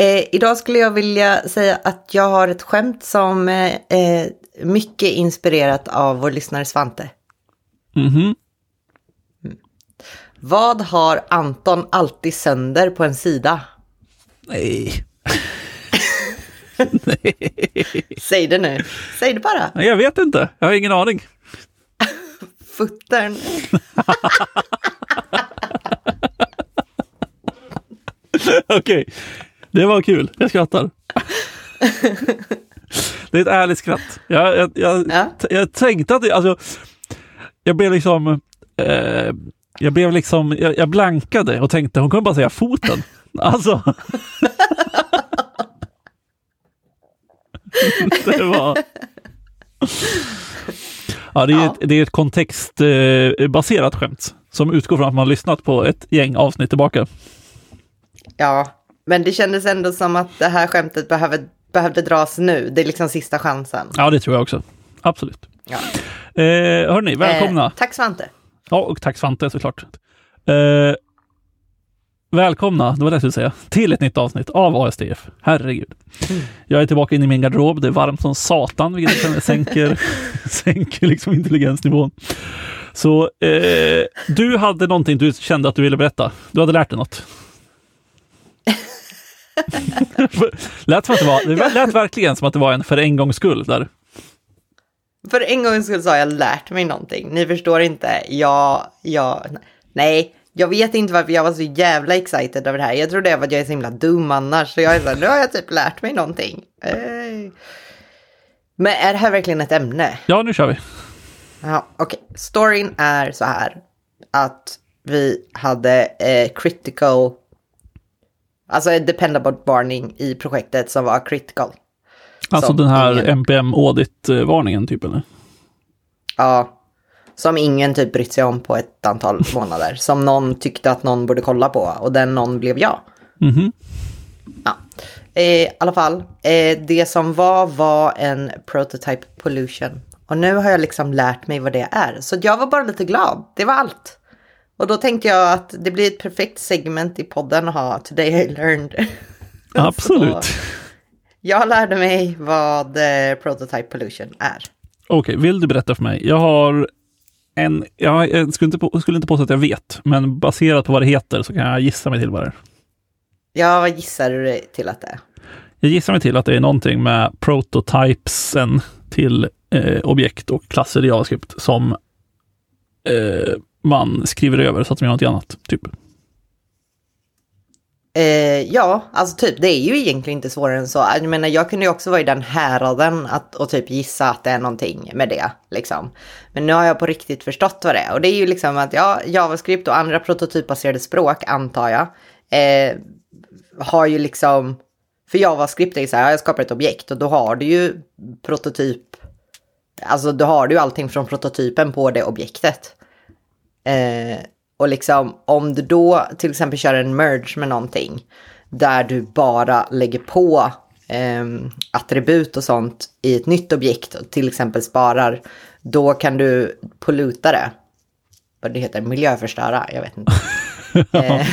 Eh, idag skulle jag vilja säga att jag har ett skämt som eh, är mycket inspirerat av vår lyssnare Svante. Mhm. Vad har Anton alltid sönder på en sida? Nej. Säg det nu. Säg det bara. Nej, Jag vet inte. Jag har ingen aning. Futtern. Okej, det var kul. Jag skrattar. Det är ett ärligt skratt. Jag, jag, jag, Ja. jag tänkte att alltså, jag blev liksom, eh, jag blev liksom, jag, jag blankade och tänkte hon kommer bara säga foten. Alltså. det var... Ja, det är, Ja. Ett, det är ett kontextbaserat skämt som utgår från att man lyssnat på ett gäng avsnitt tillbaka. Ja, men det kändes ändå som att det här skämtet behöver, behövde dras nu. Det är liksom sista chansen. Ja, det tror jag också. Absolut. Ja. Eh, hörni, välkomna. Eh, tack Svante. Ja, och tack Svante såklart. Eh, välkomna, det var det jag skulle säga, till ett nytt avsnitt av ASDF. Herregud. Jag är tillbaka inne i min garderob. Det är varmt som satan, vilket känner sänker, sänker liksom intelligensnivån. Så eh, du hade någonting du kände att du ville berätta. Du hade lärt dig något. lät, som att det, var, det lät verkligen som att det var en för en gångs skull där. För en gångs skull så har jag lärt mig någonting. Ni förstår inte. Jag, jag, nej, jag vet inte varför jag var så jävla excited över det här. Jag tror det var att jag är så himla dum annars. Så jag är så här, nu har jag typ lärt mig någonting. Men är det här verkligen ett ämne? Ja, nu kör vi. Ja, okej. Storyn är så här att vi hade eh, critical, alltså en dependable warning i projektet som var critical. Alltså Som den här ingen- NPM audit-varningen typ eller? Ja, som ingen typ brytt sig om på ett antal månader. Som någon tyckte att någon borde kolla på och den någon blev jag. Mhm. Ja. Eh, I alla fall, eh, det som var var en prototype pollution. Och nu har jag liksom lärt mig vad det är. Så jag var bara lite glad. Det var allt. Och då tänkte jag att det blir ett perfekt segment i podden att ha Today I learned. Absolut. Jag lärde mig vad eh, prototype pollution är. Okej, vill du berätta för mig? Jag har en, jag, skulle, inte på, skulle inte påstå att jag vet, men baserat på vad det heter så kan jag gissa mig till vad det är. Ja, vad gissar du till att det är? Jag gissar mig till att det är någonting med prototypesen till eh, objekt och klasser i JavaScript som eh, man skriver över så att de gör något annat. Typ. Eh, ja, alltså typ det är ju egentligen inte svårare än så. Jag menar, jag kunde ju också vara i den häraden att, och typ gissa att det är någonting med det. Liksom. Men nu har jag på riktigt förstått vad det är. Och det är ju liksom att ja, JavaScript och andra prototypbaserade språk, antar jag, eh, har ju liksom... För JavaScript är ju så här, jag skapar ett objekt och då har du ju prototyp... Alltså då har du ju allting från prototypen på det objektet. Eh, och liksom om du då till exempel kör en merge med någonting där du bara lägger på eh, attribut och sånt i ett nytt objekt och till exempel sparar, då kan du polluta det. Vad det heter, miljöförstöra, jag vet inte. eh,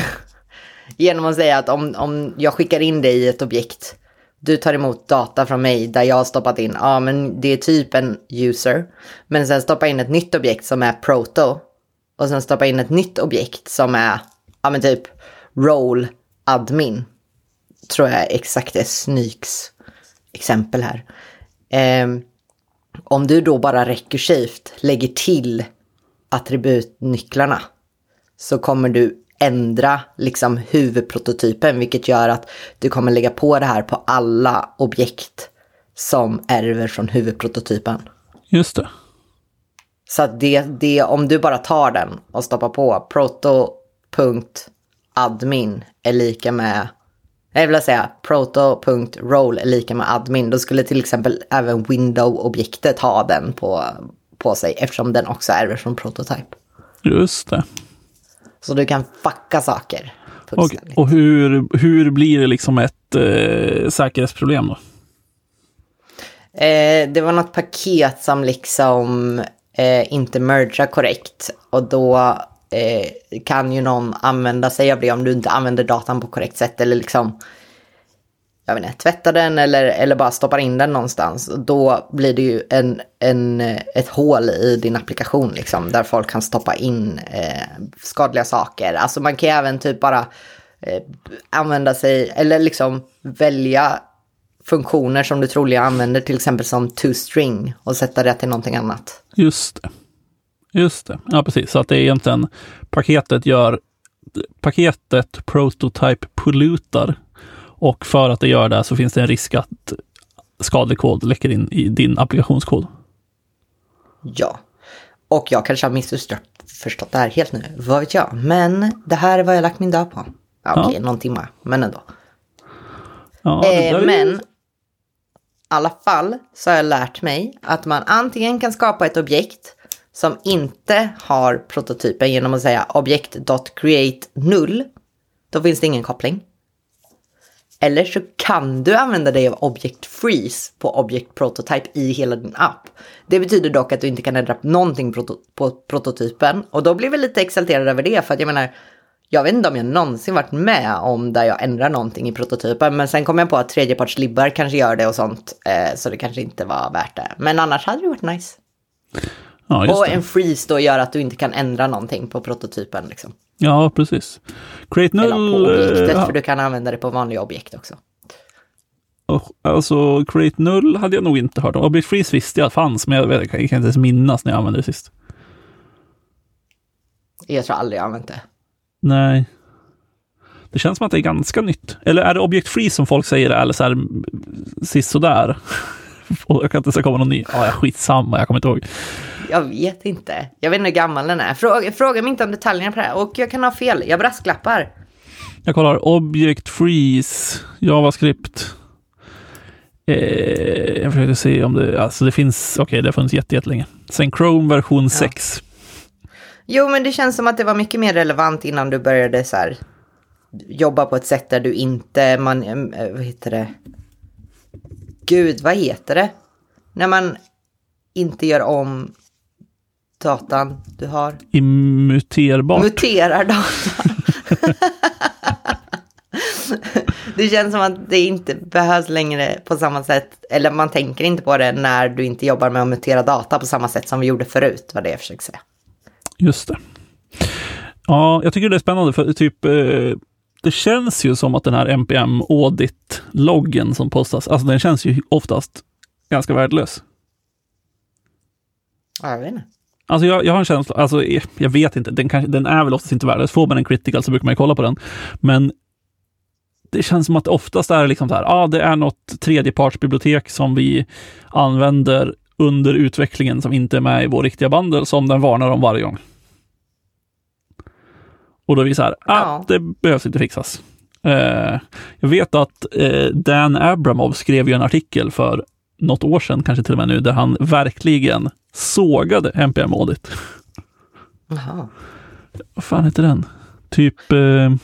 genom att säga att om, om jag skickar in dig i ett objekt, du tar emot data från mig där jag har stoppat in, ja men det är typ en user, men sen stoppa in ett nytt objekt som är proto och sen stoppa in ett nytt objekt som är, ja men typ role admin. Tror jag exakt är Snyks exempel här. Ehm, om du då bara rekursivt lägger till attributnycklarna så kommer du ändra liksom huvudprototypen vilket gör att du kommer lägga på det här på alla objekt som ärver från huvudprototypen. Just det. Så att det, det, om du bara tar den och stoppar på proto.admin är lika med, jag vill säga proto.role är lika med admin, då skulle till exempel även window-objektet ha den på, på sig eftersom den också ärver från prototype. Just det. Så du kan fucka saker Och, och hur, hur blir det liksom ett eh, säkerhetsproblem då? Eh, det var något paket som liksom eh, inte mergea korrekt. Och då eh, kan ju någon använda sig av det om du inte använder datan på korrekt sätt. Eller liksom jag vet inte, tvättar den eller, eller bara stoppar in den någonstans, då blir det ju en, en, ett hål i din applikation liksom, där folk kan stoppa in eh, skadliga saker. Alltså man kan ju även typ bara eh, använda sig, eller liksom välja funktioner som du troligen använder, till exempel som to-string och sätta det till någonting annat. Just det. Just det. Ja, precis. Så att det är egentligen paketet gör paketet Prototype pollutar och för att det gör det så finns det en risk att skadlig kod läcker in i din applikationskod. Ja, och jag kanske har missförstått det här helt nu, vad vet jag. Men det här är vad jag lagt min dag på. Ja, Okej, någon timme, men ändå. Ja, eh, men alla fall så har jag lärt mig att man antingen kan skapa ett objekt som inte har prototypen genom att säga objekt.create null. Då finns det ingen koppling. Eller så kan du använda dig av Object Freeze på Object Prototype i hela din app. Det betyder dock att du inte kan ändra någonting på prototypen och då blir vi lite exalterade över det för att jag menar, jag vet inte om jag någonsin varit med om där jag ändrar någonting i prototypen, men sen kom jag på att tredjepartslibbar kanske gör det och sånt, eh, så det kanske inte var värt det. Men annars hade det varit nice. Ja, och en freeze då gör att du inte kan ändra någonting på prototypen liksom. Ja, precis. Create null... Eller på objektet, ja. för du kan använda det på vanliga objekt också. Oh, alltså, create null hade jag nog inte hört om. Object freeze visste jag fanns, men jag, jag, kan inte ens minnas när jag använde det sist. Jag tror aldrig jag använt det. Nej. Det känns som att det är ganska nytt. Eller är det Object Freeze som folk säger eller så här sisådär? jag kan inte säga komma någon ny. Ja, skitsamma, jag kommer inte ihåg. Jag vet inte. Jag vet inte hur gammal den är. Fråga, fråga mig inte om detaljerna på det här. Och jag kan ha fel. Jag brasklappar. Jag kollar Object Freeze, JavaScript. Eh, jag försöker se om det, alltså det finns, okej okay, det har funnits jättelänge. Sen Chrome version ja. 6. Jo, men det känns som att det var mycket mer relevant innan du började så här jobba på ett sätt där du inte, man, eh, vad heter det? Gud, vad heter det? När man inte gör om datan du har. Immuterbart. Muterar datan. det känns som att det inte behövs längre på samma sätt, eller man tänker inte på det när du inte jobbar med att mutera data på samma sätt som vi gjorde förut, var det jag försökte säga. Just det. Ja, jag tycker det är spännande för typ eh, det känns ju som att den här NPM audit-loggen som postas, alltså den känns ju oftast ganska värdelös. Jag vet inte. Alltså jag, jag har en känsla, alltså jag vet inte, den, kan, den är väl oftast inte värdelös. Får man en critical så brukar man ju kolla på den. Men det känns som att oftast är det liksom så här, ja ah, det är något tredjepartsbibliotek som vi använder under utvecklingen som inte är med i vår riktiga bundle som den varnar om varje gång. Och då är vi så här, ah, det behövs inte fixas. Eh, jag vet att eh, Dan Abramov skrev ju en artikel för något år sedan, kanske till och med nu, där han verkligen sågade NPM Audit. Jaha. Vad fan heter den? Typ... Eh...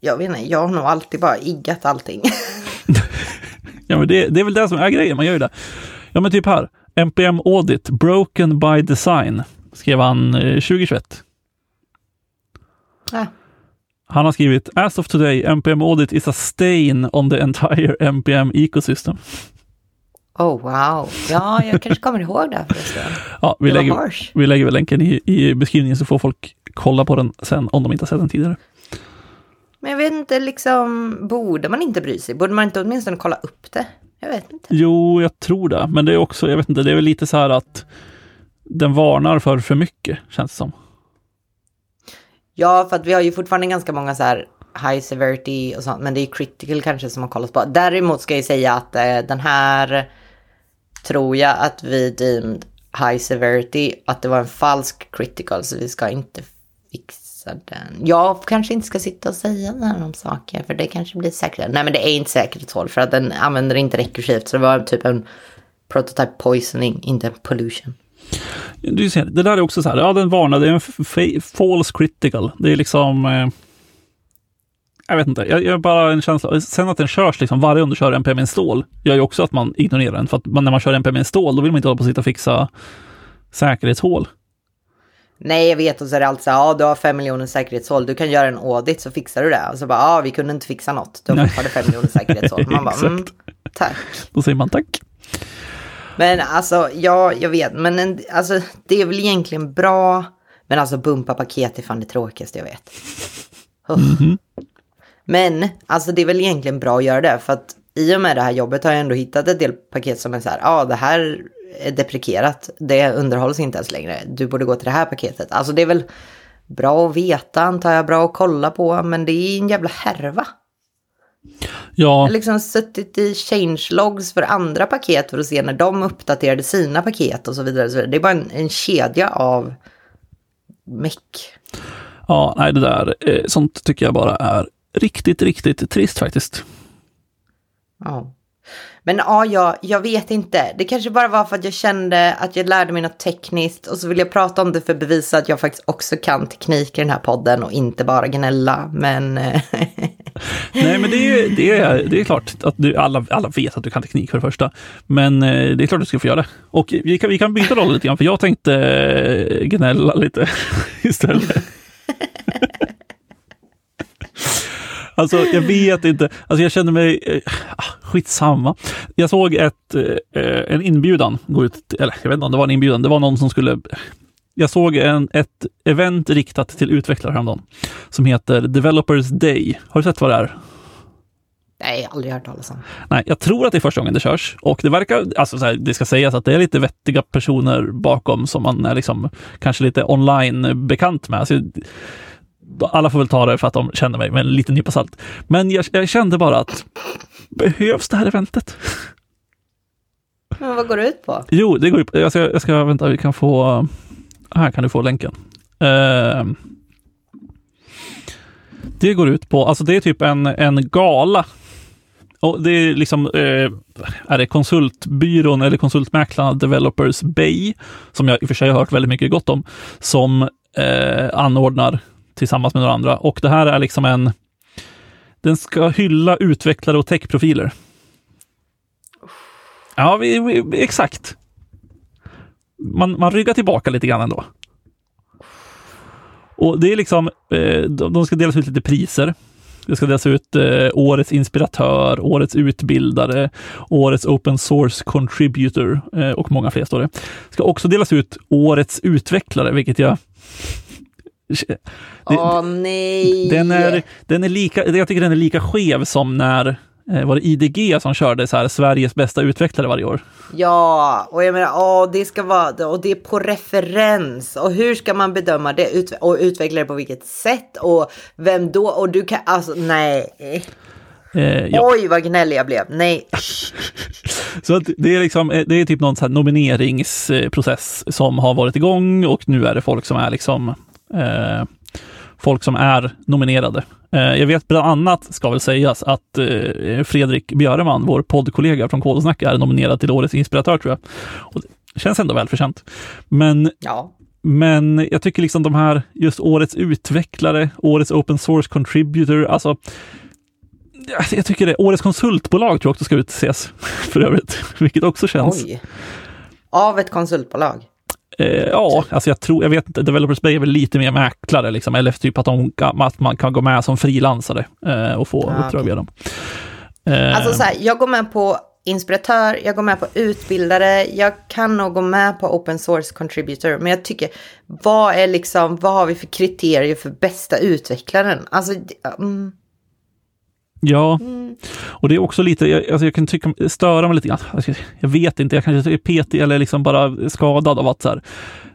Jag vet inte, jag har nog alltid bara iggat allting. ja, men det, det, är väl det som är grejen, man gör ju det. Ja, men typ här. NPM Audit, Broken by Design, skrev han eh, 2021. Ah. Han har skrivit As of today, NPM Audit is a stain on the entire NPM ecosystem. Oh wow, ja jag kanske kommer ihåg det förresten. Ja, vi, lägger, vi lägger väl länken i, i beskrivningen så får folk kolla på den sen om de inte har sett den tidigare. Men jag vet inte, liksom, borde man inte bry sig? Borde man inte åtminstone kolla upp det? Jag vet inte. Jo, jag tror det. Men det är också, jag vet inte, det är väl lite så här att den varnar för för mycket, känns det som. Ja, för att vi har ju fortfarande ganska många så här high severity och sånt, men det är critical kanske som har kollat på. Däremot ska jag säga att eh, den här tror jag att vi deemed high severity, att det var en falsk critical, så vi ska inte fixa den. Jag kanske inte ska sitta och säga den om saker, för det kanske blir säkert. Nej, men det är inte säkerhetshåll, för att den använder inte rekursivt, så det var typ en prototype poisoning, inte pollution. Du ser, det där är också så här, ja den varnade, det är en false critical. Det är liksom... Eh, jag vet inte, jag, har bara en känsla. Sen att den körs liksom varje gång du kör NPM install gör ju också att man ignorerar den. För att man, när man kör NPM install, då vill man inte hålla på och sitta och fixa säkerhetshål. Nej, jag vet. Och så är det alltid så här, ja, du har fem miljoner säkerhetshål. Du kan göra en audit så fixar du det. Och så bara, ja, vi kunde inte fixa något. Du har fortfarande fem miljoner säkerhetshål. Man bara, mm, tack. Då säger man tack. Men alltså, ja, jag vet. Men en, alltså, det är väl egentligen bra. Men alltså, bumpa paket är fan det tråkigaste jag vet. Uff. Men, alltså det är väl egentligen bra att göra det. För att i och med det här jobbet har jag ändå hittat ett del paket som är så här, ja, ah, det här är deprikerat. Det underhålls inte ens längre. Du borde gå till det här paketet. Alltså det är väl bra att veta, antar jag, bra att kolla på. Men det är en jävla härva. Jag Ja, har liksom suttit i changelogs för andra paket för att se när de uppdaterade sina paket och så vidare. och så vidare. Det är bara en, en kedja av meck. ja, nej det där, eh, sånt tycker jag bara är riktigt, riktigt trist faktiskt. Ja. Men ja, jag, jag vet inte. Det kanske bara var för att jag kände att jag lärde mig något tekniskt och så vill jag prata om det för att bevisa att jag faktiskt också kan teknik i den här podden och inte bara gnälla. Men eh, Nej, men det är, ju- det är, det är klart att du, alla, alla vet att du kan teknik för det första. Men eh, det är klart att du ska få göra det. Och vi kan, vi kan byta roll lite grann, för jag tänkte eh, gnälla lite istället. Alltså, jag vet inte. Alltså, jag känner mig... Eh, ah, skitsamma. Jag såg ett, eh, en inbjudan gå ut, eller jag vet inte om det var en inbjudan, det var någon som skulle... Jag såg en, ett event riktat till utvecklare häromdagen som heter Developers Day. Har du sett vad det är? nej, aldrig hört talas om. Nej, jag tror att det är första gången det körs och det verkar, alltså så här, det ska sägas att det är lite vettiga personer bakom som man är liksom kanske lite online bekant med. Alltså, alla får väl ta det för att de känner mig med en liten nypa salt. Men jag, jag kände bara att behövs det här eventet? Men vad går det ut på? Jo, det går ju. Jag ska, jag ska vänta, vi kan få. Här kan du få länken. Eh, det går ut på, alltså det är typ en, en gala. Och det är liksom, eh, är det konsultbyrån eller konsultmäklarna Developers Bay, som jag i och för sig har hört väldigt mycket gott om, som eh, anordnar tillsammans med några andra. Och det här är liksom en, den ska hylla utvecklare och techprofiler. Ja, vi, vi, exakt. Man, man ryggar tillbaka lite grann ändå. Och det är liksom, eh, de ska delas ut lite priser. Det ska delas ut eh, årets inspiratör, årets utbildare, årets open source contributor eh, och många fler står det. Det ska också delas ut årets utvecklare, vilket jag... Åh nej! den är, den är lika, jag tycker den är lika skev som när eh, var det IDG som körde så här Sveriges bästa utvecklare varje år. Ja, och jag menar, åh, det ska vara, och det är på referens. Och hur ska man bedöma det? Ut, och utveckla det på vilket sätt? Och vem då? Och du kan, alltså nej. Eh, ja. Oj, vad gnällig jag blev. Nej. Så det är liksom, eh, det är typ någon så nomineringsprocess som har varit igång och nu är det folk som är liksom eh, folk som är nominerade. Eh, jag vet bland annat, ska väl sägas, att eh, Fredrik Björeman, vår poddkollega från Kodosnack, är nominerad till Årets inspiratör tror jag. Och det känns ändå välförtjänt. Men Ja. men jag tycker liksom de här, just årets utvecklare, årets open source contributor, alltså jag- tycker det, årets konsultbolag tror jag också ska utses för övrigt, vilket också känns. Oj. Av ett konsultbolag. Eh, ja, alltså jag tror, jag vet inte, Developers Bay är väl lite mer mäklare liksom, eller typ att, de, att man kan gå med som frilansare eh, och få Ah, uppdrag okej. via dem. Eh, Alltså så här, jag går med på inspiratör, jag går med på utbildare, jag kan nog gå med på open source contributor, men jag tycker, vad är liksom, vad har vi för kriterier för bästa utvecklaren? Alltså, det- mm, Ja, och det är också lite, jag, alltså jag kan tycka, störa mig lite grann. Jag vet inte, jag kanske är petig eller liksom bara skadad av att så här,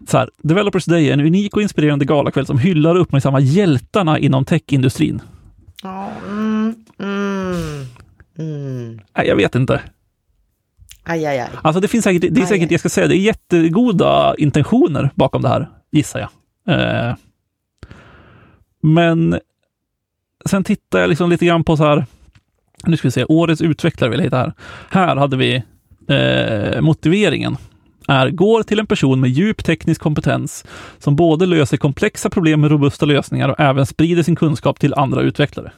så här, Developers Day är en unik och inspirerande galakväll som hyllar och uppmärksammar hjältarna inom techindustrin. ja, mm, mm, mm. Nej, jag vet inte. Aj, aj, aj. Alltså det finns säkert, det är säkert, aj. jag ska säga, det är jättegoda intentioner bakom det här, gissar jag. Eh, men sen tittar jag liksom lite grann på så här, nu ska vi se, årets utvecklare vill jag hitta här. Här hade vi eh, motiveringen är går till en person med djup teknisk kompetens som både löser komplexa problem med robusta lösningar och även sprider sin kunskap till andra utvecklare.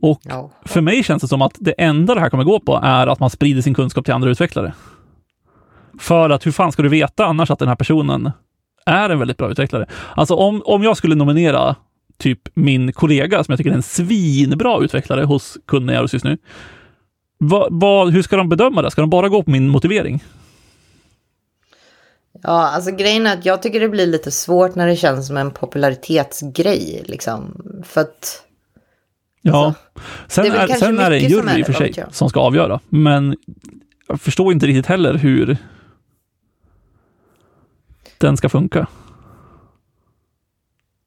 Och Ja. för mig känns det som att det enda det här kommer gå på är att man sprider sin kunskap till andra utvecklare. För att hur fan ska du veta annars att den här personen är en väldigt bra utvecklare. Alltså om, om jag skulle nominera typ min kollega som jag tycker är en svinbra utvecklare hos kunden jag just nu. Va, va, hur ska de bedöma det? Ska de bara gå på min motivering? Ja, alltså grejen är att jag tycker det blir lite svårt när det känns som en popularitetsgrej. Liksom. För att... Ja, Alltså, sen det är sen är det en jury i och för sig jag. som ska avgöra. Men jag förstår inte riktigt heller hur den ska funka.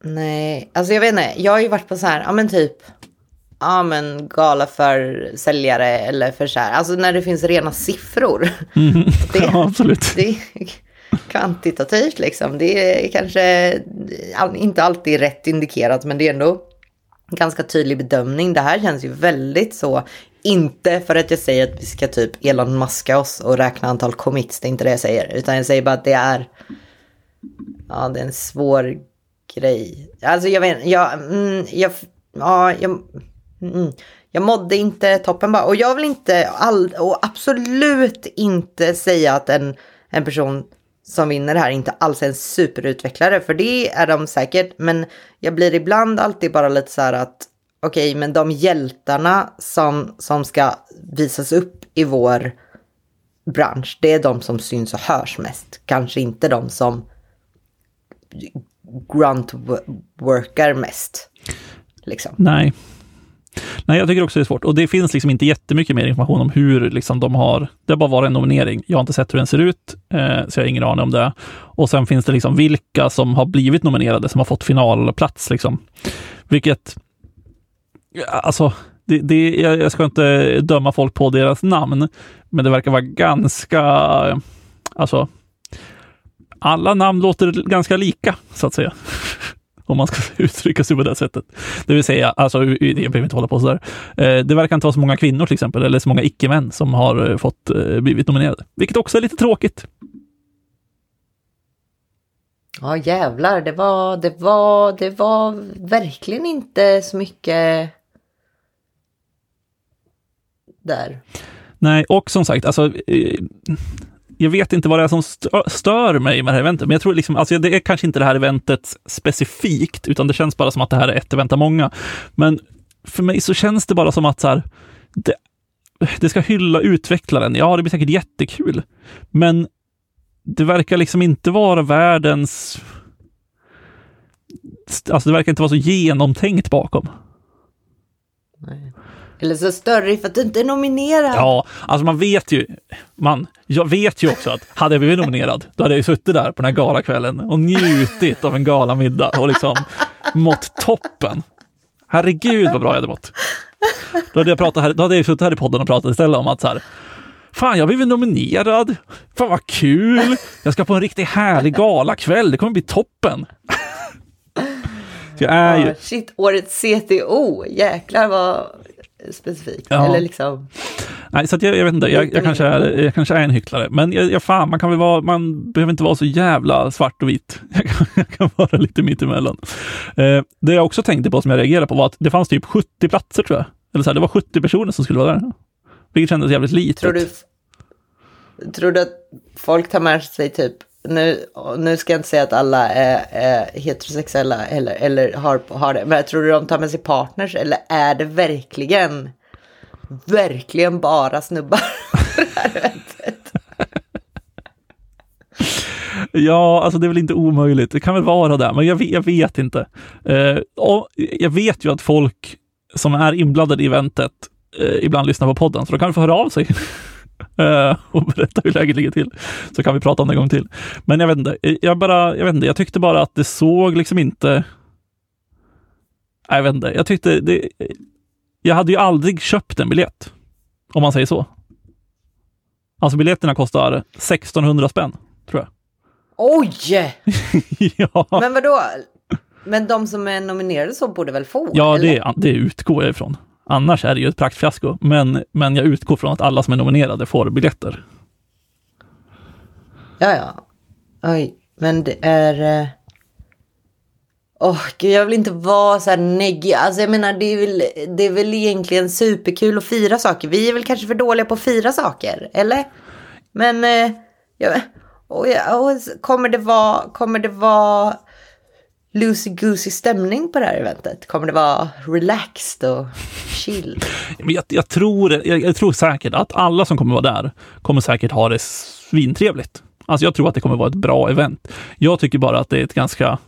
Nej, alltså jag vet inte. Jag har ju varit på så här, ja men typ, ja men gala för säljare eller för så här. Alltså när det finns rena siffror. Det, Ja, absolut. det är kvantitativt liksom. Det är kanske inte alltid rätt indikerat, men det är ändå ganska tydlig bedömning. Det här känns ju väldigt så, inte för att jag säger att vi ska typ Elon Muska oss och räkna antal commits, det är inte det jag säger, utan jag säger bara att det är, ja det är en svår grej. Alltså jag vet jag, mm, jag, ja, jag, mm, jag mådde inte toppen bara. Och jag vill inte, all, och absolut inte säga att en, en person som vinner det här inte alls är en superutvecklare, för det är de säkert. Men jag blir ibland alltid bara lite så här att, okej, men de hjältarna som, som ska visas upp i vår bransch, det är de som syns och hörs mest. Kanske inte de som grunt-workar mest. Liksom. Nej. Nej, jag tycker också det är svårt. Och det finns liksom inte jättemycket mer information om hur liksom de har... Det har bara varit en nominering. Jag har inte sett hur den ser ut, eh, så jag har ingen aning om det. Och sen finns det liksom vilka som har blivit nominerade, som har fått finalplats. Liksom. Vilket... Alltså, det, det, jag, jag ska inte döma folk på deras namn, men det verkar vara ganska... Alltså, alla namn låter ganska lika, så att säga. Om man ska uttrycka sig på det sättet. Det vill säga, alltså, jag behöver inte hålla på sådär. Eh, Det verkar inte vara så många kvinnor till exempel, eller så många icke-män som har eh, fått eh, blivit nominerade. Vilket också är lite tråkigt. Ja jävlar, det var, det var, det var verkligen inte så mycket där. Nej, och som sagt, alltså, jag vet inte vad det är som stör mig med det här eventet, men jag tror liksom, alltså det är kanske inte det här eventet specifikt, utan det känns bara som att det här är ett event av många. Men för mig så känns det bara som att så här, det, det ska hylla utvecklaren. Ja, det blir säkert jättekul, men det verkar liksom inte vara världens... Alltså det verkar inte vara så genomtänkt bakom. Eller så större för att du inte är nominerad. Ja, alltså man vet ju, man, jag vet ju också att hade jag blivit nominerad, då hade jag ju suttit där på den här galakvällen och njutit av en galamiddag och liksom mått toppen. Herregud vad bra jag hade mått. Då hade jag, pratat här, då hade jag suttit här i podden och pratat istället om att så här, fan jag blivit nominerad, fan vad kul, jag ska på en riktigt härlig galakväll, det kommer bli toppen. Så jag är ju, Ja, shit, årets CTO, jäklar vad specifikt. Ja. Eller liksom, Nej, så jag, jag vet inte, jag, jag, kanske är, jag kanske är en hycklare. Men jag, jag, fan, man kan väl vara, man behöver inte vara så jävla svart och vit. Jag kan, jag kan vara lite mittemellan. Eh, det jag också tänkte på, som jag reagerade på, var att det fanns typ 70 platser tror jag. Eller så här, det var 70 personer som skulle vara där. Vilket kändes jävligt litet. tror du, tror du att folk tar med sig typ, nu, nu ska jag inte säga att alla är, är heterosexuella eller, eller har, har det, men tror du de tar med sig partners eller är det verkligen, verkligen bara snubbar? på det här eventet? Ja, alltså det är väl inte omöjligt. Det kan väl vara det, men jag, vet- jag vet inte. Eh, och jag vet ju att folk som är inblandade i eventet eh, ibland lyssnar på podden, så då kan vi få höra av sig och berätta hur läget ligger till. Så kan vi prata om det en gång till. Men jag vet inte, eh, jag, bara, jag vet inte, jag tyckte bara att det såg liksom inte... Jag vet inte, jag tyckte det... Jag hade ju aldrig köpt en biljett, om man säger så. Alltså biljetterna kostar 1600 spänn, tror jag. Oj! ja. Men vadå? Men de som är nominerade så borde väl få? Ja, eller? det, det utgår jag ifrån. Annars är det ju ett praktfiasko. Men, men jag utgår från att alla som är nominerade får biljetter. Ja, ja. Oj, men det är... Åh, Åh, gud, jag vill inte vara så här neggig. Alltså jag menar, det är, väl, det är väl egentligen superkul att fira saker. Vi är väl kanske för dåliga på att fira saker, eller? Men, eh, ja, Och, och kommer det vara, kommer det vara loosey-goosey stämning på det här eventet? Kommer det vara relaxed och chill? Jag, jag, tror, jag, jag, tror säkert att alla som kommer vara där kommer säkert ha det svintrevligt. Alltså jag tror att det kommer vara ett bra event. Jag tycker bara att det är ett ganska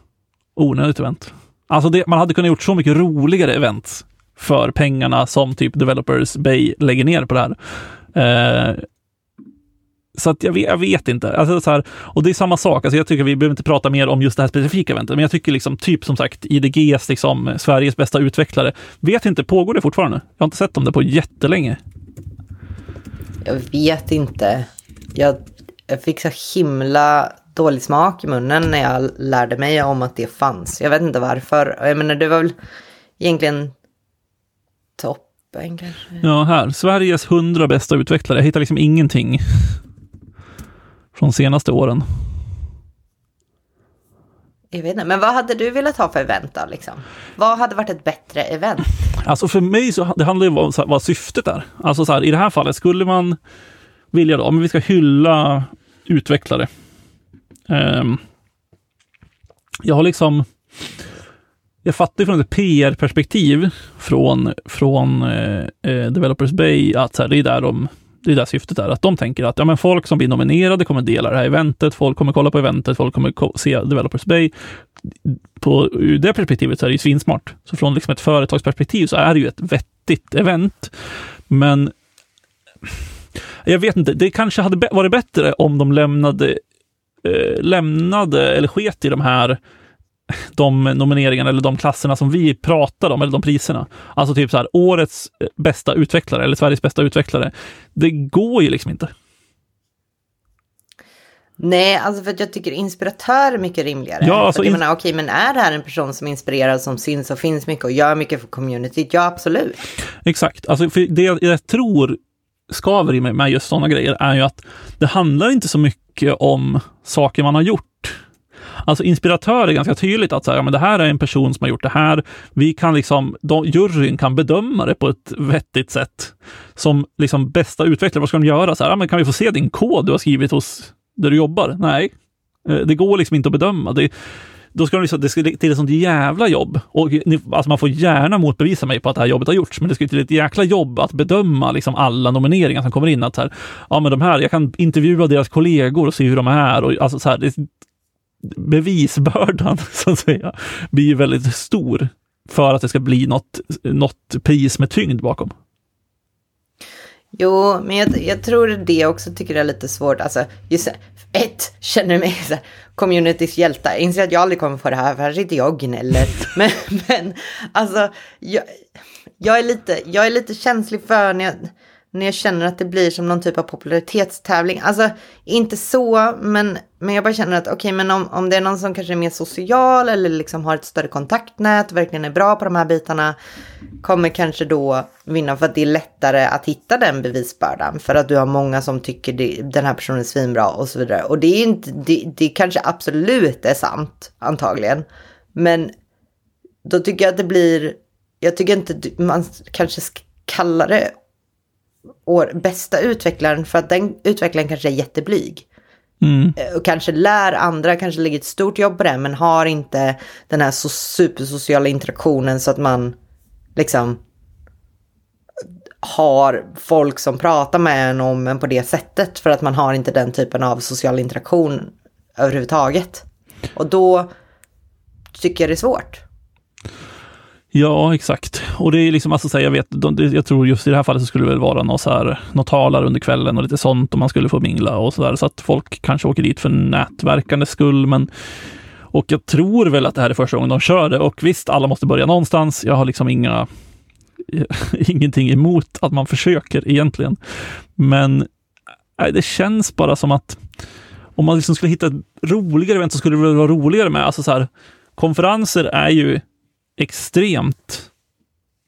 onödigt event. Alltså det, man hade kunnat gjort så mycket roligare event för pengarna som typ Developers Bay lägger ner på det här. Eh, så att jag vet, jag vet inte. Alltså så här, och det är samma sak. Alltså jag tycker vi behöver inte prata mer om just det här specifika eventet, men jag tycker liksom typ som sagt IDGs, liksom Sveriges bästa utvecklare. Vet inte, pågår det fortfarande? Jag har inte sett om det på jättelänge. Jag vet inte. Jag, jag fick så himla dålig smak i munnen när jag lärde mig om att det fanns. Jag vet inte varför. Jag menar, det var väl egentligen toppen kanske. Ja, här. Sveriges hundra bästa utvecklare. Jag hittar liksom ingenting från senaste åren. Jag vet inte, men vad hade du velat ha för event då? Liksom? Vad hade varit ett bättre event? Alltså för mig så det handlar det om vad, vad syftet är. Alltså så här, i det här fallet skulle man vilja då, men vi ska hylla utvecklare. Um, jag har liksom, jag fattar från ett PR-perspektiv från, från eh, eh, Developers Bay att så här, det är där de det är där syftet är, att de tänker att ja, men folk som blir nominerade kommer dela det här eventet, folk kommer kolla på eventet, folk kommer se Developers Bay. På ur det perspektivet så är det ju svinsmart. Så från liksom ett företagsperspektiv så är det ju ett vettigt event. Men jag vet inte, det kanske hade varit bättre om de lämnade, eh, lämnade eller sket i de här de nomineringarna eller de klasserna som vi pratar om, eller de priserna. Alltså typ så här, årets bästa utvecklare eller Sveriges bästa utvecklare. Det går ju liksom inte. Nej, alltså för att jag tycker inspiratör är mycket rimligare. Ja, alltså för jag menar, okej, men är det här en person som inspirerar, som syns och finns mycket och gör mycket för communityt? Ja, absolut. Exakt. Alltså, för det jag tror skaver i mig med just sådana grejer är ju att det handlar inte så mycket om saker man har gjort Alltså inspiratör är ganska tydligt att så här, ja, men det här är en person som har gjort det här. Vi kan liksom, de, juryn kan bedöma det på ett vettigt sätt. Som liksom bästa utvecklare, vad ska de göra? Så här, ja, men kan vi få se din kod du har skrivit hos där du jobbar? Nej, eh, det går liksom inte att bedöma. Det, då ska de liksom, det ska till ett sånt jävla jobb. Och, alltså man får gärna motbevisa mig på att det här jobbet har gjorts, men det ska till ett jäkla jobb att bedöma liksom alla nomineringar som kommer in. Att här, ja, men de här, jag kan intervjua deras kollegor och se hur de är. Och, alltså så här, det, bevisbördan så att säga blir väldigt stor för att det ska bli något, något pris med tyngd bakom. Jo, men jag, jag tror det också tycker det är lite svårt. Alltså, just ett, känner mig så här, communitys hjältar. Jag inser att jag aldrig kommer få det här, för här sitter jag och gnäller. Men, men alltså, jag, jag, är lite, jag är lite känslig för när jag, när jag känner att det blir som någon typ av popularitetstävling. Alltså inte så, men, men jag bara känner att okej, okay, men om, om det är någon som kanske är mer social eller liksom har ett större kontaktnät, verkligen är bra på de här bitarna, kommer kanske då vinna för att det är lättare att hitta den bevisbördan. För att du har många som tycker det, den här personen är svinbra och så vidare. Och det är inte, det, det kanske absolut är sant, antagligen. Men då tycker jag att det blir, jag tycker inte man kanske ska kalla det år, bästa utvecklaren för att den utvecklaren kanske är jätteblyg. Mm. Eh, och kanske lär andra, kanske lägger ett stort jobb på det, men har inte den här så supersociala interaktionen så att man liksom har folk som pratar med en om en på det sättet för att man har inte den typen av social interaktion överhuvudtaget. Och då tycker jag det är svårt. Ja, exakt. Och det är liksom, alltså, så här, jag, vet, jag tror just i det här fallet så skulle det väl vara något, så här, något talare under kvällen och lite sånt och man skulle få mingla och så där. Så att folk kanske åker dit för nätverkande skull. Men, och jag tror väl att det här är första gången de kör det. Och visst, alla måste börja någonstans. Jag har liksom inga, ingenting emot att man försöker egentligen. Men nej, det känns bara som att om man liksom skulle hitta ett roligare event så skulle det väl vara roligare med, alltså så här, konferenser är ju extremt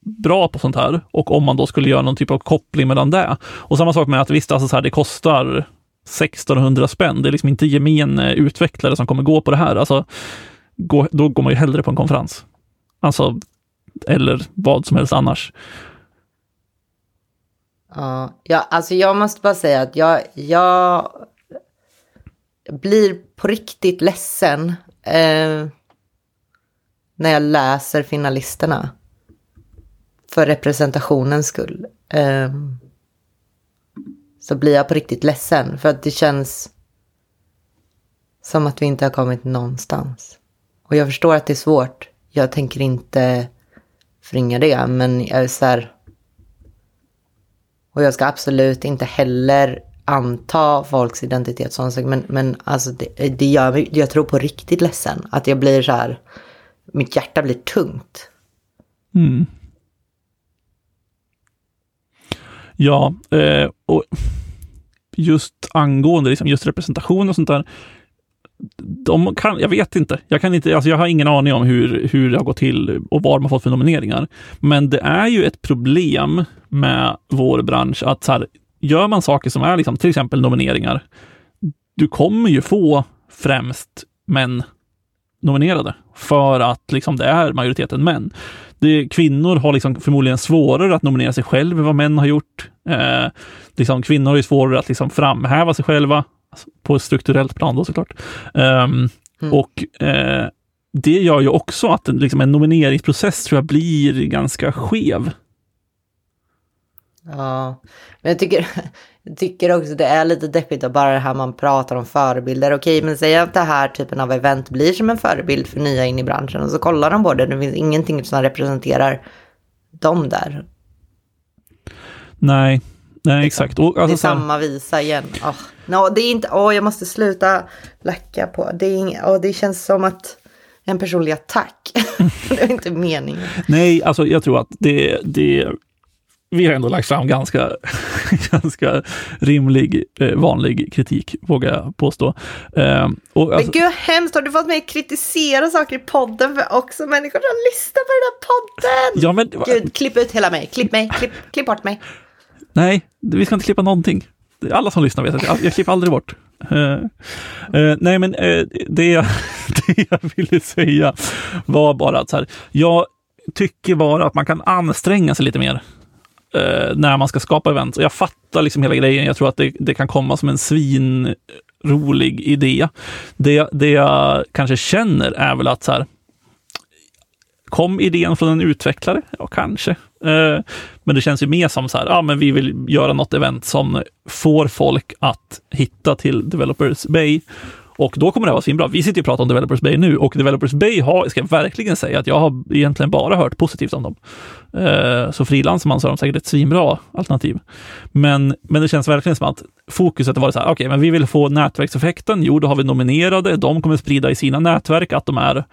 bra på sånt här och om man då skulle göra någon typ av koppling mellan det. Och samma sak med att visst, alltså så här, det kostar 1600 spänn. Det är liksom inte gemene eh, utvecklare som kommer gå på det här. Alltså, gå, då går man ju hellre på en konferens. Alltså, eller vad som helst annars. Ja, ja alltså jag måste bara säga att jag, jag jag blir på riktigt ledsen eh, när jag läser finalisterna. För representationens skull. Eh, så blir jag på riktigt ledsen för att det känns som att vi inte har kommit någonstans. Och jag förstår att det är svårt. Jag tänker inte förringa det, men jag är så här. Och jag ska absolut inte heller anta folks identitet Sånt, men, men alltså det, det gör mig, jag tror på riktigt ledsen. Att jag blir så här, mitt hjärta blir tungt. Mm. Ja, eh, och just angående liksom just representation och sånt där. De kan, jag vet inte. Jag, kan inte alltså jag har ingen aning om hur, hur det har gått till och vad man fått för nomineringar. Men det är ju ett problem med vår bransch att så här, gör man saker som är liksom, till exempel nomineringar, du kommer ju få främst män nominerade för att liksom, det är majoriteten män. Det, kvinnor har liksom förmodligen svårare att nominera sig själva än vad män har gjort. Eh, liksom, kvinnor har svårare att liksom, framhäva sig själva, alltså, på ett strukturellt plan då såklart. Um, mm. Och eh, det gör ju också att en, liksom, en nomineringsprocess tror jag blir ganska skev. Ja, men jag tycker, tycker också det är lite deppigt att bara det här man pratar om förebilder. Okej, men säg att det här typen av event blir som en förebild för nya in i branschen och så kollar de på det. Det finns ingenting som representerar dem där. Nej, nej exakt. Och, alltså, det är samma visa igen. Oh, no, det är inte, oh, jag måste sluta lacka på. Det, är inga, oh, det känns som att en personlig attack. det är inte meningen. Nej, alltså jag tror att det, det vi har ändå lagt fram ganska, ganska rimlig, eh, vanlig kritik, vågar jag påstå. Eh, och, alltså, Men gud hemskt, har du fått mig att kritisera saker i podden för också människor som lyssnar på den här podden? Ja, men, gud, klipp ut hela mig, klipp mig, klipp, klipp bort mig. Nej, vi ska inte klippa någonting. Alla som lyssnar vet att jag, jag klipper aldrig bort. Uh, uh, nej, men uh, det, jag, det jag ville säga var bara att så här, jag tycker bara att man kan anstränga sig lite mer eh, när man ska skapa event. jag fattar liksom hela grejen. Jag tror att det, det kan komma som en svinrolig idé. Det, det jag kanske känner är väl att så här, kom idén från en utvecklare? Ja, kanske. Eh, men det känns ju mer som så här, ja, men vi vill göra något event som får folk att hitta till Developers Bay och då kommer det vara svinbra. Vi sitter och pratar om Developers Bay nu och Developers Bay har, ska jag verkligen säga att jag har egentligen bara hört positivt om dem. Eh, så frilansar man så har de säkert ett svinbra alternativ. Men, men det känns verkligen som att fokuset har varit så här, okej, okay, men vi vill få nätverkseffekten. Jo, då har vi nominerade. De kommer sprida i sina nätverk att de är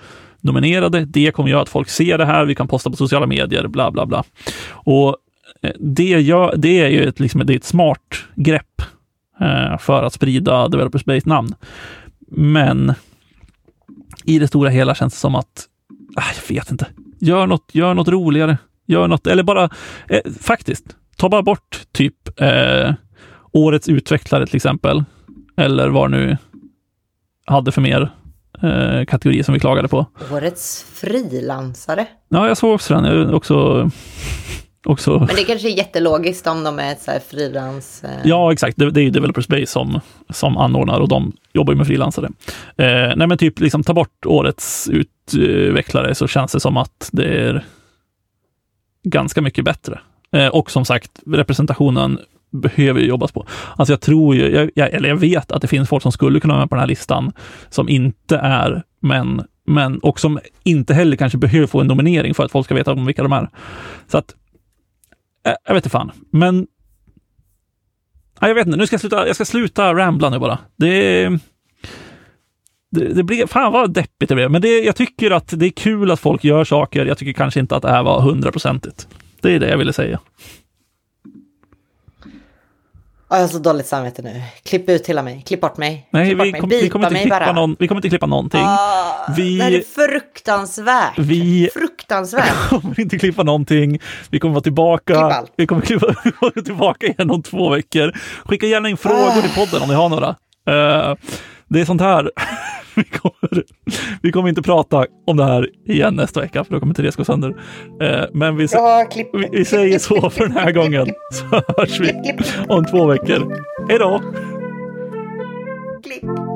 nominerade. Det kommer göra att folk ser det här. Vi kan posta på sociala medier, bla, bla, bla. Och eh, det, gör, det är ju ett, liksom, det är ett smart grepp eh, för att sprida Developers Base namn. Men i det stora hela känns det som att, ah, jag vet inte, gör något, gör något roligare. Gör något, eller bara, eh, faktiskt, ta bara bort typ eh, årets utvecklare till exempel. Eller vad nu hade för mer eh, kategori som vi klagade på. Årets frilansare. Ja, jag såg också den. Jag också Också. Men det kanske är jättelogiskt om de är ett frilans... Eh... Ja, exakt. Det, det är ju Developers Base som, som anordnar och de jobbar ju med frilansare. Eh, nej, men typ liksom ta bort årets utvecklare så känns det som att det är ganska mycket bättre. Eh, och som sagt, representationen behöver jobbas på. Alltså jag tror ju, jag, jag, eller jag vet att det finns folk som skulle kunna vara med på den här listan som inte är män, men och som inte heller kanske behöver få en nominering för att folk ska veta om vilka de är. Så att Eh, jag vet inte fan, men... jag vet inte, nu ska jag sluta, jag ska sluta rambla nu bara. Det, det, det blir, fan vad deppigt det blev, men det, jag tycker att det är kul att folk gör saker. Jag tycker kanske inte att det här var hundraprocentigt. Det är det jag ville säga jag har så dåligt samvete nu. Klipp ut hela mig. Klipp bort mig. Nej, Klipp vi, kom, vi, kommer inte klippa någon, vi kommer inte klippa någonting. Ah, vi, det här är fruktansvärt. Vi fruktansvärt. kommer inte klippa någonting. Vi kommer vara tillbaka. Vi kommer klippa, vara tillbaka igen om två veckor. Skicka gärna in frågor ah. till podden om ni har några. Uh, det är sånt här. vi, kommer, vi kommer inte prata om det här igen nästa vecka, för då kommer Therese gå sönder. Eh, men vi, ja, vi, vi, säger så för den här gången, så hörs vi om två veckor. Hej då! Klipp.